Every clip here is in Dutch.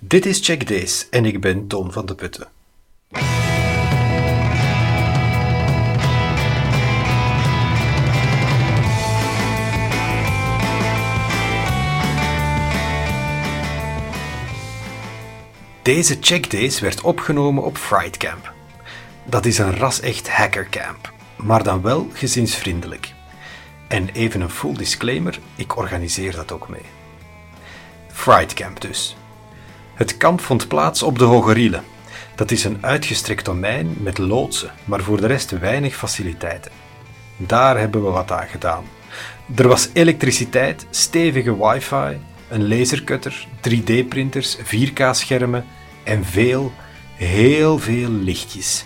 Dit is Check Days en ik ben Tom van de Putten. Deze Check Days werd opgenomen op Fright Camp. Dat is een ras-echt hackercamp, maar dan wel gezinsvriendelijk. En even een full disclaimer, ik organiseer dat ook mee. Fright Camp dus. Het kamp vond plaats op de Hoge Riele. Dat is een uitgestrekt domein met loodsen, maar voor de rest weinig faciliteiten. Daar hebben we wat aan gedaan. Er was elektriciteit, stevige wifi, een lasercutter, 3D-printers, 4K-schermen en veel, heel veel lichtjes.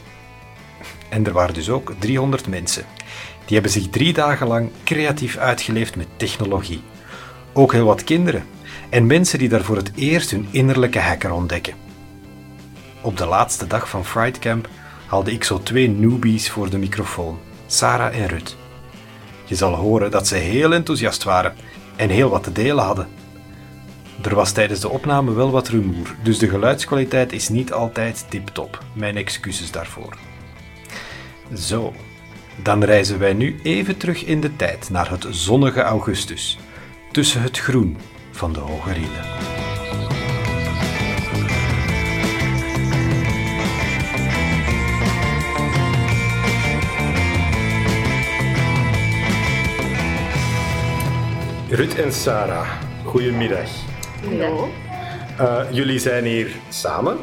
En er waren dus ook 300 mensen. Die hebben zich drie dagen lang creatief uitgeleefd met technologie. Ook heel wat kinderen en mensen die daar voor het eerst hun innerlijke hacker ontdekken. Op de laatste dag van Fright Camp haalde ik zo twee newbies voor de microfoon, Sarah en Rut. Je zal horen dat ze heel enthousiast waren en heel wat te delen hadden. Er was tijdens de opname wel wat rumoer, dus de geluidskwaliteit is niet altijd tip-top. Mijn excuses daarvoor. Zo, dan reizen wij nu even terug in de tijd naar het zonnige augustus, tussen het groen van de Hoge Rielen. Rut en Sarah, goedemiddag. Hallo. Uh, jullie zijn hier samen.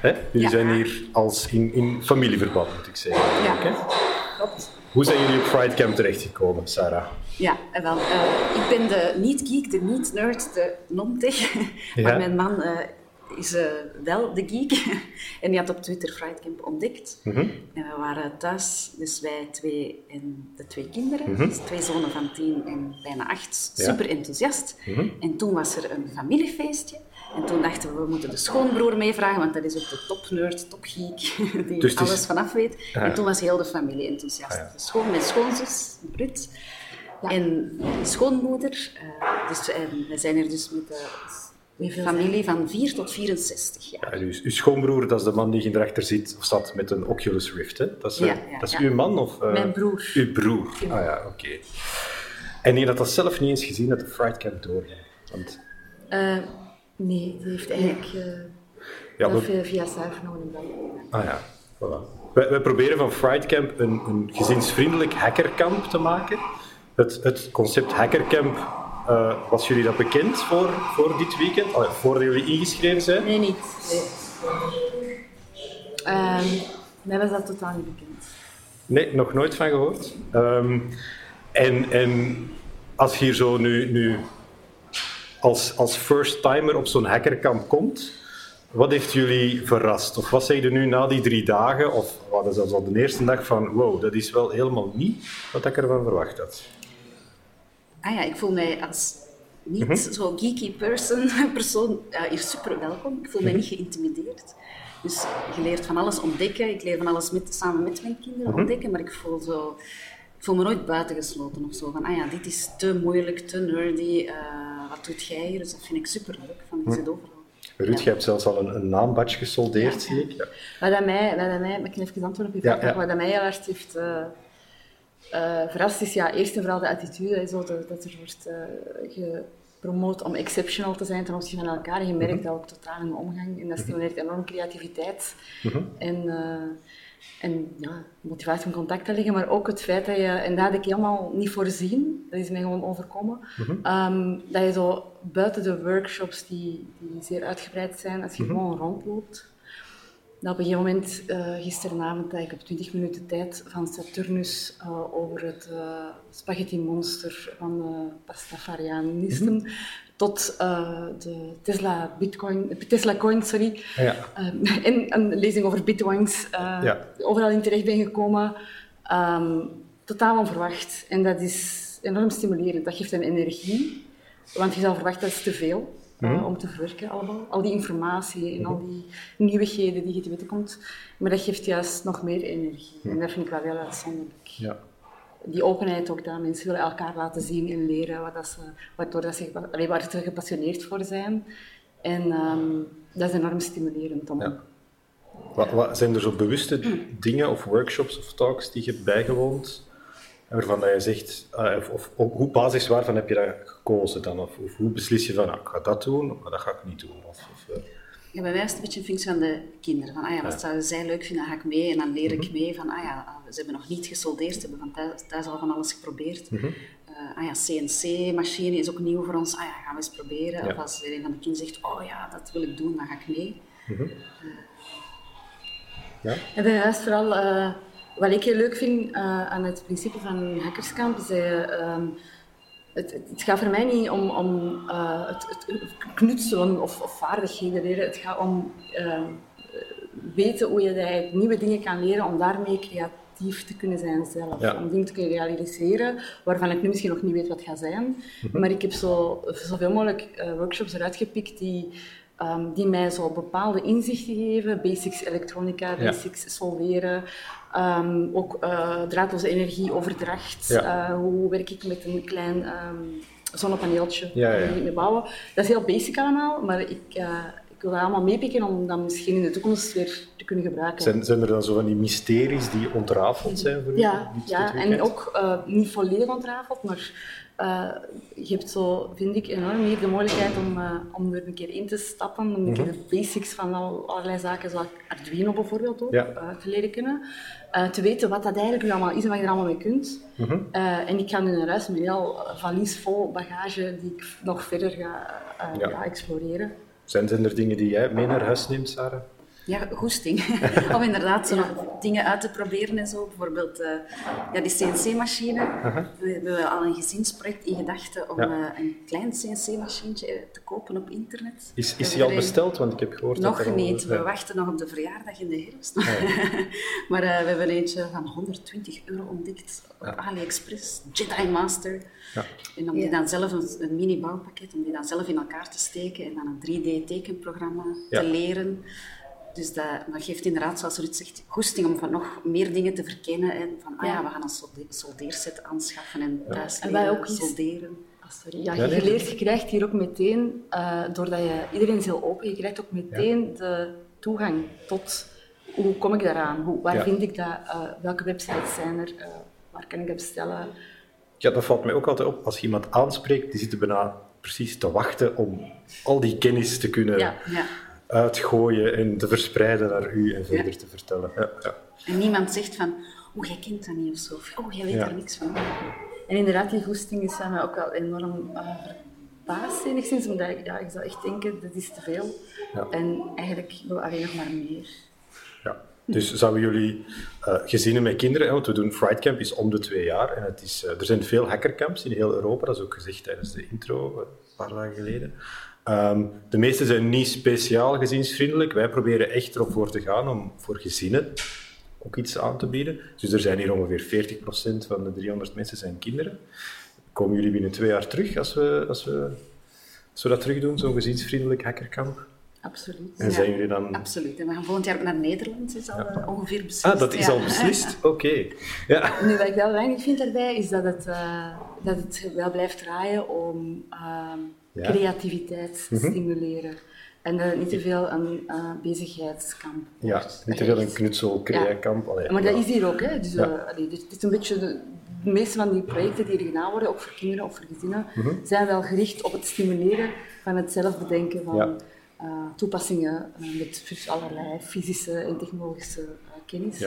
Hè? Jullie Ja. zijn hier als in, in familieverband, moet ik zeggen. Ja. Oké. Klopt. Hoe zijn jullie op Pride Camp terechtgekomen, Sarah? Ja, en wel, eh, ik ben de niet-geek, de niet-nerd, de non-tech. Ja. Maar mijn man eh, is eh, wel de geek. en die had op Twitter Frightcamp ontdekt. Mhm. En we waren thuis, dus wij twee en de twee kinderen. Mhm. Dus twee zonen van tien en bijna acht. Ja. Super enthousiast. Mhm. En toen was er een familiefeestje. En toen dachten we, we moeten de schoonbroer meevragen, want dat is ook de topnerd, topgeek, die Dus is- alles vanaf weet. Ja. En toen was heel de familie enthousiast. Ah, ja. Schoon, mijn schoonzus, Brut, en mijn schoonmoeder. eh, dus, en we zijn er dus met de familie van 4 tot 64 jaar. Ja, uw, uw schoonbroer, dat is de man die hierachter zit, of staat met een Oculus Rift. Hè? Dat is, eh, Ja, ja, dat is ja. uw man? Of, eh, Mijn broer. Uw broer. Ah ja, oké. En die had dat zelf niet eens gezien dat de Pride Camp doorging. Want, Eh, nee, die heeft eigenlijk eh ja, dat we- via, via België. Ah ja, voilà. Wij, wij proberen van Fright Camp een, een gezinsvriendelijk hackerkamp te maken. Het, het concept hackercamp, eh, was jullie dat bekend voor, voor dit weekend? Ja, voordat jullie ingeschreven zijn? Nee, niet. Nee. Ehm, mij was dat totaal niet bekend. Nee, nog nooit van gehoord. Ehm, en, en als je hier zo nu, nu als, als first-timer op zo'n hackerkamp komt, wat heeft jullie verrast? Of wat zeg je nu na die drie dagen, of wat is zelfs al de eerste dag van, wow, dat is wel helemaal niet wat ik ervan verwacht had? Ah ja, ik voel mij als niet Mhm. zo geeky person, persoon ja, hier super welkom. Ik voel Mhm. mij niet geïntimideerd. Dus je leert van alles ontdekken. Ik leer van alles met, samen met mijn kinderen Mhm. ontdekken, maar ik voel, zo, ik voel me nooit buitengesloten of zo. Van, ah ja, dit is te moeilijk, te nerdy. eh, wat doet jij hier? Dus dat vind ik super leuk. Van, Mhm. je zit overal. Ruud, je hebt zelfs al een, een naambadge gesoldeerd, Ja. zie ik. Wat dat mij, wat dat mij, ik kan even antwoorden op je Ja, vraag, wat dat mij heel erg heeft eh, eh, verrast is, ja, eerst en vooral de attitude, hè, zo, dat, dat er wordt eh, gepromoot om exceptional te zijn ten opzichte van elkaar. Je merkt dat ook totaal in de omgang en dat stimuleert enorm creativiteit. Mhm. En, eh, en ja, motivatie om contact te leggen, maar ook het feit dat je, en dat had ik helemaal niet voorzien, dat is mij gewoon overkomen, ehm, dat je zo buiten de workshops die, die zeer uitgebreid zijn, als je gewoon rondloopt, dat op een gegeven moment, eh, gisteravond, dat ik op 20 minuten tijd van Saturnus eh, over het eh, spaghetti monster van uh, Pastafarianisme tot eh, de Tesla Bitcoin, Tesla Coin, sorry, Ja. en een lezing over bitcoins, Ja. overal in terecht ben gekomen. Ehm, totaal onverwacht. En dat is enorm stimulerend. Dat geeft een energie, want je zou verwachten dat is te veel. Eh, om te verwerken allemaal. Al die informatie en al die nieuwigheden die je te weten komt. Maar dat geeft juist nog meer energie. En dat vind ik wel heel uitzonderlijk. Ja. Die openheid ook, dat mensen willen elkaar laten zien en leren wat dat ze, waardoor dat ze, waar ze gepassioneerd voor zijn. En ehm, dat is enorm stimulerend om... Ja. Wat, wat, zijn er zo bewuste dingen of workshops of talks die je hebt bijgewoond waarvan dat je zegt, uh, of, of, hoe basis waarvan heb je dat gekozen dan? Of, of hoe beslis je van, nou, ik ga dat doen, maar dat ga ik niet doen? Of, of uh... ja, bij mij is het een beetje een functie van de kinderen. Van, ah ja, wat ja. zouden zij leuk vinden, dan ga ik mee. En dan leer ik mm -hmm. mee van, ah ja, ze hebben nog niet gesoldeerd, ze hebben van thuis, thuis al van alles geprobeerd. Mm -hmm. uh, ah ja, CNC-machine is ook nieuw voor ons. Ah ja, gaan we eens proberen. Ja. Of als een van de kinderen zegt, oh ja, dat wil ik doen, dan ga ik mee. Mm -hmm. ja? En bij mij is vooral wat ik heel leuk vind uh, aan het principe van Hackerskamp is uh, het, het, gaat voor mij niet om, om uh, het, het, knutselen of, of, vaardigheden leren. Het gaat om weten hoe je nieuwe dingen kan leren om daarmee creatief te kunnen zijn zelf. Ja. Om dingen te kunnen realiseren waarvan ik nu misschien nog niet weet wat gaat zijn. Mm -hmm. Maar ik heb zo, zoveel mogelijk workshops eruit gepikt die Um, die mij zo bepaalde inzichten geven. Basics elektronica, basics ja. solderen. Um, ook uh, draadloze energieoverdracht. Ja. Uh, hoe werk ik met een klein um, zonnepaneeltje? Ja, ja. mee bouwen. Dat is heel basic allemaal, maar ik, uh, ik wil dat allemaal meepikken om dat misschien in de toekomst weer te kunnen gebruiken. Zijn, zijn er dan zo van die mysteries die ontrafeld zijn voor u? Ja, ja en ook niet volledig ontrafeld, maar uh, je hebt zo, vind ik, enorm hier de mogelijkheid om, uh, om er een keer in te stappen, om een keer de basics van al, allerlei zaken, zoals Arduino bijvoorbeeld ook, ja. te leren kennen. te weten wat dat eigenlijk allemaal is en wat je er allemaal mee kunt. Mm -hmm. en ik ga nu naar huis met een heel valies vol bagage die ik nog verder ga, ja. ga exploreren. Zijn, zijn er dingen die jij mee naar huis neemt, Sarah? Ja, goesting. Om inderdaad zo nog dingen uit te proberen en zo. Bijvoorbeeld uh, ja, die CNC-machine. Uh -huh. We hebben al een gezinsproject in gedachten om ja. uh, een klein CNC-machientje te kopen op internet. Is, is die al besteld? Want ik heb gehoord nog dat er niet. Al... We wachten nog op de verjaardag in de herfst. Ja. maar uh, we hebben eentje van 120 euro ontdekt op AliExpress. Jedi Master. En om die dan zelf een, een mini-bouwpakket, om die dan zelf in elkaar te steken en dan een 3D-tekenprogramma te leren. Dus dat, dat geeft inderdaad, zoals Ruud zegt, goesting om van nog meer dingen te verkennen. En van, ah ja, we gaan een soldeerset aanschaffen en thuis ja. leren, ook solderen. Sorry. Ja, je, leert, je krijgt hier ook meteen, uh, doordat je, iedereen is heel open, je krijgt ook meteen de toegang tot hoe kom ik daaraan, hoe, waar vind ik dat, uh, welke websites zijn er, uh, waar kan ik dat bestellen. Ja, dat valt mij ook altijd op. Als je iemand aanspreekt, die zit er bijna precies te wachten om al die kennis te kunnen... Ja, ja uitgooien en te verspreiden naar u en verder ja. te vertellen. Ja, ja. En niemand zegt van, oh, jij kent dat niet of zo. Of, oh, jij weet daar niks van. En inderdaad, die goesting is mij ook wel enorm uh, verbaasd, enigszins. Omdat ik, ja, ik zou echt denken, dat is te veel. En eigenlijk wil alleen nog maar meer. Ja. Dus zouden jullie uh, gezinnen met kinderen, want we doen Fright Camp is om de twee jaar en het is, uh, er zijn veel hackercamps in heel Europa, dat is ook gezegd tijdens de intro een paar dagen geleden. Um, de meeste zijn niet speciaal gezinsvriendelijk. Wij proberen echt erop voor te gaan om voor gezinnen ook iets aan te bieden. Dus er zijn hier ongeveer 40% van de 300 mensen zijn kinderen. Komen jullie binnen twee jaar terug als we, als we, als we dat terug doen, zo'n gezinsvriendelijk hackerkamp? Absoluut. En zijn jullie dan... Absoluut. En we gaan volgend jaar naar Nederland, is al ja. ongeveer beslist. Ah, dat is ja. al beslist? Oké. Okay. Ja. Nu, wat ik wel weinig vind daarbij, is dat het, uh, dat het wel blijft draaien om... Uh, ja. creativiteit mm -hmm. stimuleren. En uh, niet te veel een uh, bezigheidskamp. Ja, niet te veel een knutsel-creëerkamp. Ja. Maar dat is hier ook. Hè. Dus, ja. allee, dit is een beetje de, de, meeste van die projecten die er gedaan worden, ook voor kinderen of voor gezinnen, mm -hmm. zijn wel gericht op het stimuleren van het zelfbedenken van ja. toepassingen met allerlei fysische en technologische kennis.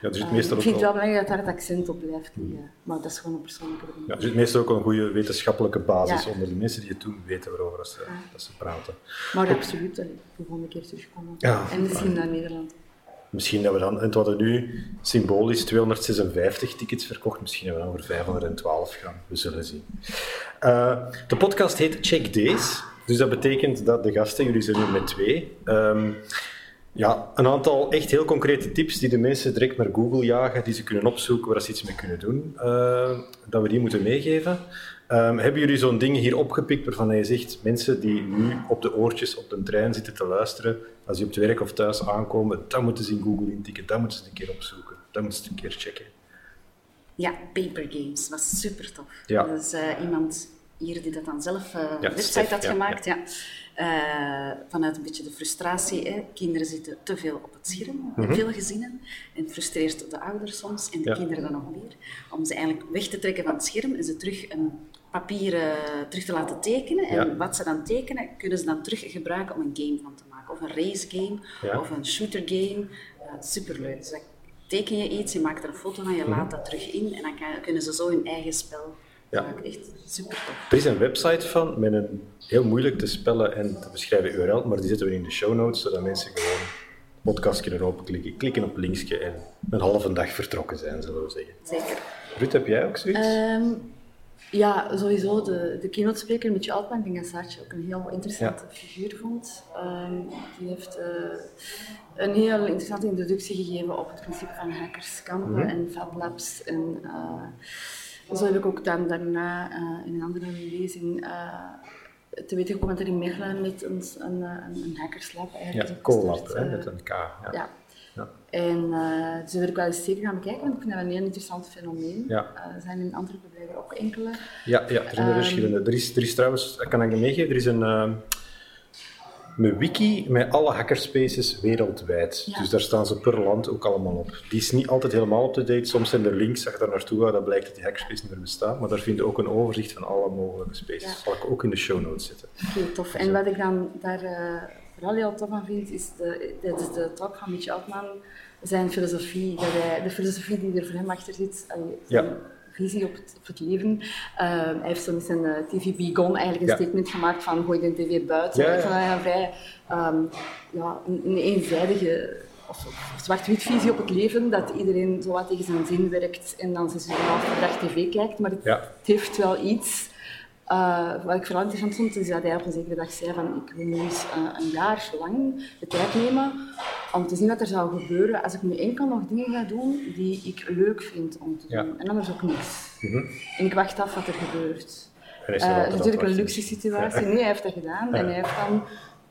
Ja. Er zit meestal ik vind het wel belangrijk dat daar het accent op blijft liggen, maar dat is gewoon een persoonlijke bedoeling. Ja, er zit meestal ook een goede wetenschappelijke basis onder de mensen die het doen, weten waarover ze, dat ze praten. Maar absoluut, de volgende keer terugkomen. En misschien naar Nederland. Misschien dat we dan, en het hadden nu symbolisch 256 tickets verkocht, misschien dat we dan voor 512 gaan. We zullen zien. Uh, de podcast heet Check Days. Dus dat betekent dat de gasten, jullie zijn nu met twee, um, ja, een aantal echt heel concrete tips die de mensen direct naar Google jagen, die ze kunnen opzoeken, waar ze iets mee kunnen doen, uh, dat we die moeten meegeven. Um, hebben jullie zo'n ding hier opgepikt waarvan je zegt, mensen die nu op de oortjes op de trein zitten te luisteren, als die op het werk of thuis aankomen, dat moeten ze in Google intikken, dat moeten ze een keer opzoeken, dat moeten ze een keer checken. Ja, Paper Games was super tof. Ja. Dus uh, iemand hier die dat dan zelf uh, een website had gemaakt. Ja. Uh, vanuit een beetje de frustratie. Hè. Kinderen zitten te veel op het scherm, in mhm. veel gezinnen. En het frustreert de ouders soms en de kinderen dan nog meer. Om ze eigenlijk weg te trekken van het scherm en ze terug een papier uh, terug te laten tekenen. En wat ze dan tekenen, kunnen ze dan terug gebruiken om een game van te maken. Of een race game, of een shooter game. superleuk. Dus dan teken je iets, je maakt er een foto van, je mhm. laat dat terug in. En dan kan, kunnen ze zo hun eigen spel ja. Echt super tof. Er is een website van met een heel moeilijk te spellen en te beschrijven URL, maar die zetten we in de show notes, zodat mensen gewoon podcast kunnen openklikken, klikken op linksje en een halve dag vertrokken zijn, zullen we zeggen. Zeker. Ruud, heb jij ook zoiets? Um, ja, sowieso. De, de keynote speaker met je Altman, ik denk dat Saartje ook een heel interessante figuur vond. Um, die heeft uh, een heel interessante introductie gegeven op het principe van hackerskampen mm -hmm. en Fab Labs en... Uh, zo heb ik ook dan daarna uh, in een andere lezing uh, te weten gekomen dat er in Mechelen met een, een, een hackerslab eigenlijk Ja, collab, uh, met een K. Ja. ja. ja. En uh, dus wil ik wel eens zeker gaan bekijken, want ik vind dat een heel interessant fenomeen. Ja. er zijn in Antwerpen blijven ook enkele. Ja, ja er zijn er verschillende. Er is, er is trouwens, dat kan ik je meegeven, er is een een wiki met alle hackerspaces wereldwijd. Dus daar staan ze per land ook allemaal op. Die is niet altijd helemaal up-to-date. Soms zijn er links, daar naartoe gaat, dan blijkt dat die hackerspace niet meer bestaat. Maar daar vind je ook een overzicht van alle mogelijke spaces. Dat zal ik ook in de show notes zetten. Oké, tof. En wat ik dan daar uh, vooral heel tof aan vind, is de, dit is de talk van Mitch Altman, zijn filosofie. Dat hij, de filosofie die er voor hem achter zit. ja visie op het, op het leven. Uh, hij heeft zo met zijn uh, TV Be Gone eigenlijk een statement gemaakt van gooi de tv buiten. Ja, ja. Van, een vrij um, ja, een, een eenzijdige of, zwart-wit visie op het leven, dat iedereen zo wat tegen zijn zin werkt en dan zijn dag tv kijkt, maar het, het heeft wel iets uh, wat ik vooral interessant vond, is dat hij op een zekere dag zei van ik wil nu eens uh, een jaar lang de tijd nemen om te zien wat er zou gebeuren als ik nu enkel nog dingen ga doen die ik leuk vind om te doen. En anders ook niks. Mm -hmm. En ik wacht af wat er gebeurt. Uh, dat is natuurlijk een luxe situatie. Nee, hij heeft dat gedaan. En hij heeft dan,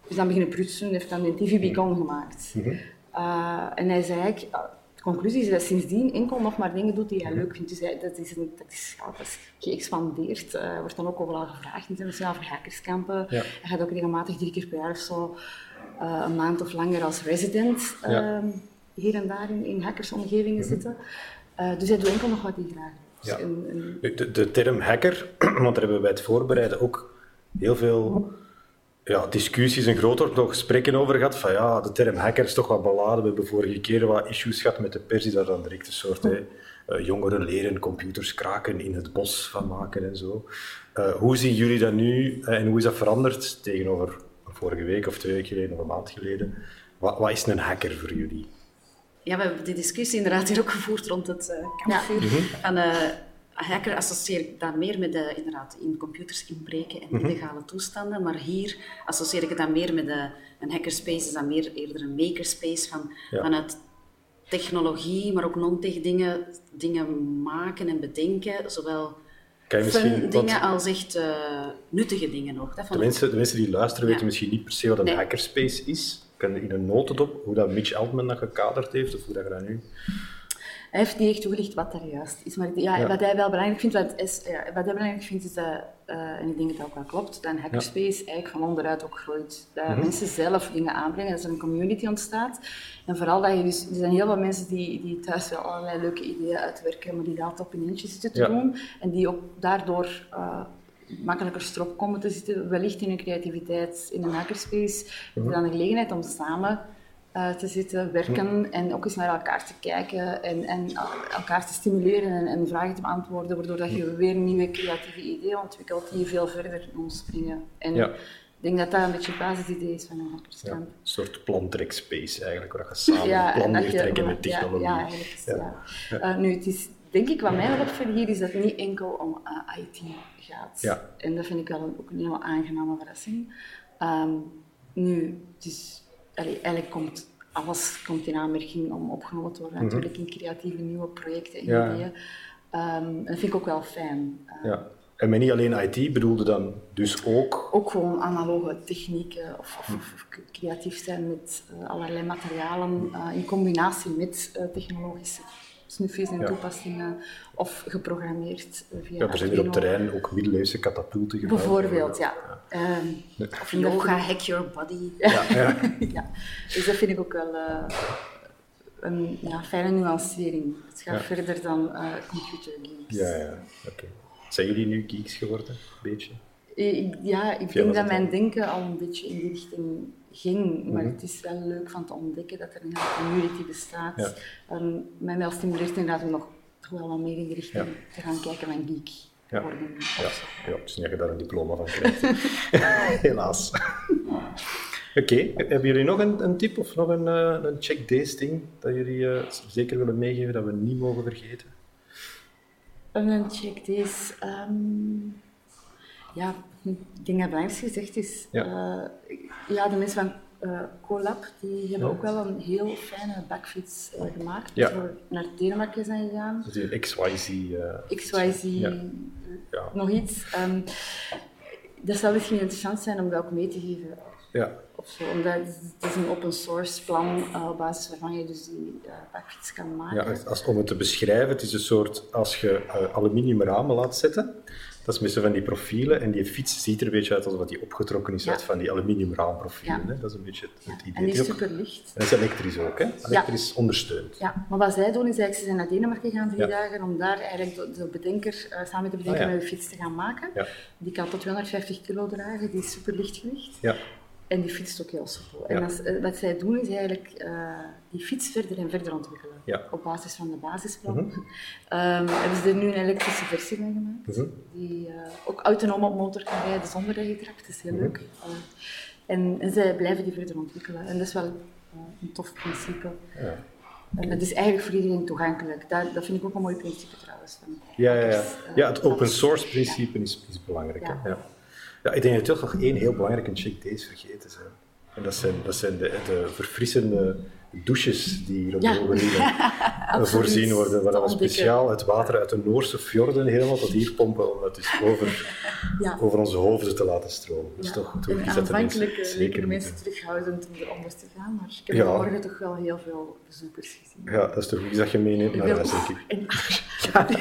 is dan beginnen prutsen, heeft dan een TV Beacon gemaakt. Mm -hmm. en hij zei eigenlijk, de conclusie is dat sindsdien enkel nog maar dingen doet die hij leuk vindt. Dus hij, dat is, een, dat is, ja, dat is geëxpandeerd. Uh, wordt dan ook overal gevraagd, internationaal voor hackerskampen. Ja. Hij gaat ook regelmatig drie keer per jaar of zo uh, een maand of langer als resident uh, hier en daar in, in hackersomgevingen mm -hmm. zitten. Uh, dus hij doet enkel nog wat hij graag doet. Ja. een, een... De, de, term hacker, want daar hebben we bij het voorbereiden ook heel veel ja, discussies en groter nog gesprekken over gehad. Van ja, de term hacker is toch wat beladen. We hebben vorige keer wat issues gehad met de pers die daar dan direct een soort hè, uh, jongeren leren computers kraken in het bos van maken en zo. Uh, hoe zien jullie dat nu en hoe is dat veranderd tegenover vorige week of twee weken geleden of een maand geleden? Wat, wat is een hacker voor jullie? Ja, we hebben die discussie inderdaad hier ook gevoerd rond het kampvuur. Ja. Mhm hacker associeer ik dan meer met de, inderdaad, in computers inbreken en mhm. illegale toestanden. Maar hier associeer ik het dan meer met de, een hackerspace, is dan meer eerder een makerspace van, vanuit technologie, maar ook non-tech dingen, dingen maken en bedenken. Zowel fun dingen als echt uh, nuttige dingen ook. de, mensen, de mensen die luisteren weten misschien niet per se wat een hackerspace is. Kan je in een notendop hoe dat Mitch Altman dat gekaderd heeft, of hoe dat je dat nu... Hij heeft niet echt toegelicht wat er juist is. Maar ja, wat hij wel belangrijk vindt, wat, is, ja, wat hij belangrijk vindt, is dat, uh, en ik denk dat dat ook wel klopt, dat een hackerspace eigenlijk van onderuit ook groeit. Dat mhm. mensen zelf dingen aanbrengen, dat er een community ontstaat. En vooral dat je dus, er zijn heel veel mensen die, die thuis wel allerlei leuke ideeën uitwerken, maar die dat op een eentje zitten te doen. En die ook daardoor uh, makkelijker strop komen te zitten, wellicht in hun creativiteit in een hackerspace. Mm -hmm. dan de gelegenheid om samen uh, te zitten, werken en ook eens naar elkaar te kijken en, en elkaar te stimuleren en, en, vragen te beantwoorden, waardoor dat je weer nieuwe creatieve ideeën ontwikkelt die veel verder springen. En ja. ik denk dat dat een beetje het basisidee is van een hackerskamp. Ja, een soort plantrek-space eigenlijk, waar je samen ja, plan trekken met technologie. Ja. Ja. Uh, nu, het is denk ik, wat mij wel opvalt hier, is dat het niet enkel om uh, eh, IT gaat. En dat vind ik wel een, ook een hele aangename verrassing. Um, nu, het is allee, eigenlijk komt alles komt in aanmerking om opgenomen te worden, mhm. natuurlijk in creatieve nieuwe projecten en ideeën. Um, en dat vind ik ook wel fijn. Uh, ja. En met niet alleen IT bedoelde dan dus ook? Ook gewoon analoge technieken of, of, mhm. of creatief zijn met uh, allerlei materialen uh, in combinatie met technologische snufjes en toepassingen of geprogrammeerd via Ja, er zijn hier op terrein ook middeleeuwse katapulten gebouwd. Bijvoorbeeld, ja. Ehm, Of yoga, hack your body. Ja, ja. ja. Dus dat vind ik ook wel eh, een ja, fijne nuancering. Het gaat verder dan eh, computer games. ja, ja. oké. Zijn jullie nu geeks geworden? Een beetje? Ik- ja, ik denk dat mijn denken al een beetje in die richting ging. Maar Mhm. het is wel leuk van te ontdekken dat er een hele community bestaat. Ja. Mij wel stimuleert inderdaad om nog toch wel wat meer in de richting Ja. te gaan kijken van geek Ja. worden. Ja, ja het is niet dat je daar een diploma van krijgt. Helaas. Oké, hebben jullie nog een, een tip of nog een, eh, een check days ding dat jullie eh, zeker willen meegeven dat we niet mogen vergeten? En dan check deze. ehm, ja, ik denk dat belangrijkste gezegd is. Ja. Eh, ja, de mensen van eh Colab die hebben Ja. ook wel een heel fijne backfiets eh, gemaakt. Ja. We naar Denemarken zijn gegaan. Is een XYZ. XYZ, nog iets. Ehm, dat zou misschien interessant zijn om dat ook mee te geven. ja. Of zo, omdat het, is een open source plan eh, op basis waarvan je dus die backfiets kan maken. Ja, als- om het te beschrijven, het is een soort, als je eh, aluminium ramen laat zetten, dat is zo van die profielen, en die fiets ziet er een beetje uit alsof die opgetrokken is Ja. uit van die aluminium raamprofielen. Ja. Hè? Dat is een beetje het, het idee. en die is is ook- super licht. en dat is elektrisch ook, hè? Elektrisch ondersteund. Ja, maar wat zij doen is eigenlijk, ze zijn naar Denemarken gegaan drie dagen om daar eigenlijk de, de bedenker, eh, samen met de bedenker Ah, ja. met de fiets te gaan maken. Die kan tot 250 kilo dragen, die is super lichtgewicht. Ja. En die fietst ook heel soepel. En als, eh, wat zij doen is eigenlijk eh, die fiets verder en verder ontwikkelen. Ja. Op basis van de basisplan. Mhm. Ehm, hebben ze er nu een elektrische versie van gemaakt. Mhm. Die eh, ook autonoom op motor kan rijden zonder dat je. Dat is heel Mhm. leuk. En, en zij blijven die verder ontwikkelen. En dat is wel een tof principe. Ja. En dat is eigenlijk voor iedereen toegankelijk. Dat, dat vind ik ook een mooi principe trouwens. Van, Ja, ja, ja. ja, het open source principe is, is belangrijk. Ja. Ja. Ja, ik denk dat je toch nog één heel belangrijke check days vergeten zijn. En dat zijn, dat zijn de, de verfrissende douches die hier op Ja. de Hogerlieden Absoluut. voorzien worden. Waar we speciaal het water uit de Noorse fjorden helemaal tot hier pompen om het dus over, Ja. over onze hoofden te laten stromen. Dat is Ja. toch, toch dat aanvankelijk eh, zeker leken de mensen terughoudend om eronder te gaan, maar ik heb Ja. vanmorgen toch wel heel veel bezoekers gezien. Ja, dat is toch iets dat je meeneemt naar huis, denk ik. En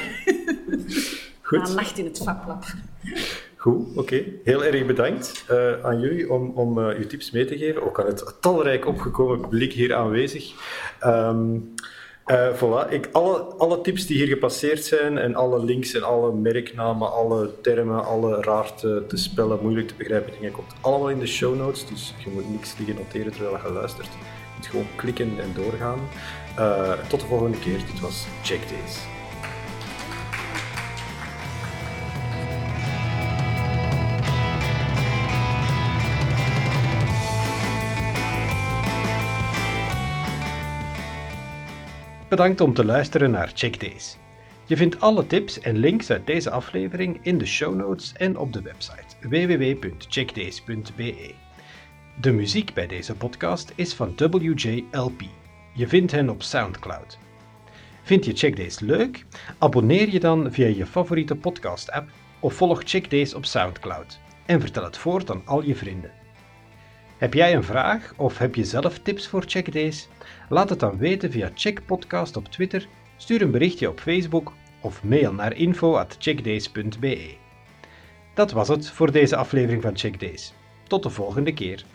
Goed. Aan nacht in het vaklab. Goed, oké. Heel erg bedankt eh, aan jullie om, om eh, uw tips mee te geven. Ook aan het talrijk opgekomen publiek hier aanwezig. Eh, voilà. Ik, alle, alle tips die hier gepasseerd zijn en alle links en alle merknamen, alle termen, alle raar te, te spellen, moeilijk te begrijpen dingen, komt allemaal in de show notes. Dus je moet niks liggen noteren terwijl je luistert. Je moet gewoon klikken en doorgaan. Tot de volgende keer. Dit was Check Days. Bedankt om te luisteren naar Check Days. Je vindt alle tips en links uit deze aflevering in de show notes en op de website www.checkdays.be. De muziek bij deze podcast is van WJLP. Je vindt hen op SoundCloud. Vind je Check Days leuk? Abonneer je dan via je favoriete podcast-app of volg Check Days op SoundCloud en vertel het voort aan al je vrienden. Heb jij een vraag of heb je zelf tips voor Check Days? Laat het dan weten via Check Podcast op Twitter, stuur een berichtje op Facebook of mail naar info@checkdays.be. Dat was het voor deze aflevering van Check Days. Tot de volgende keer.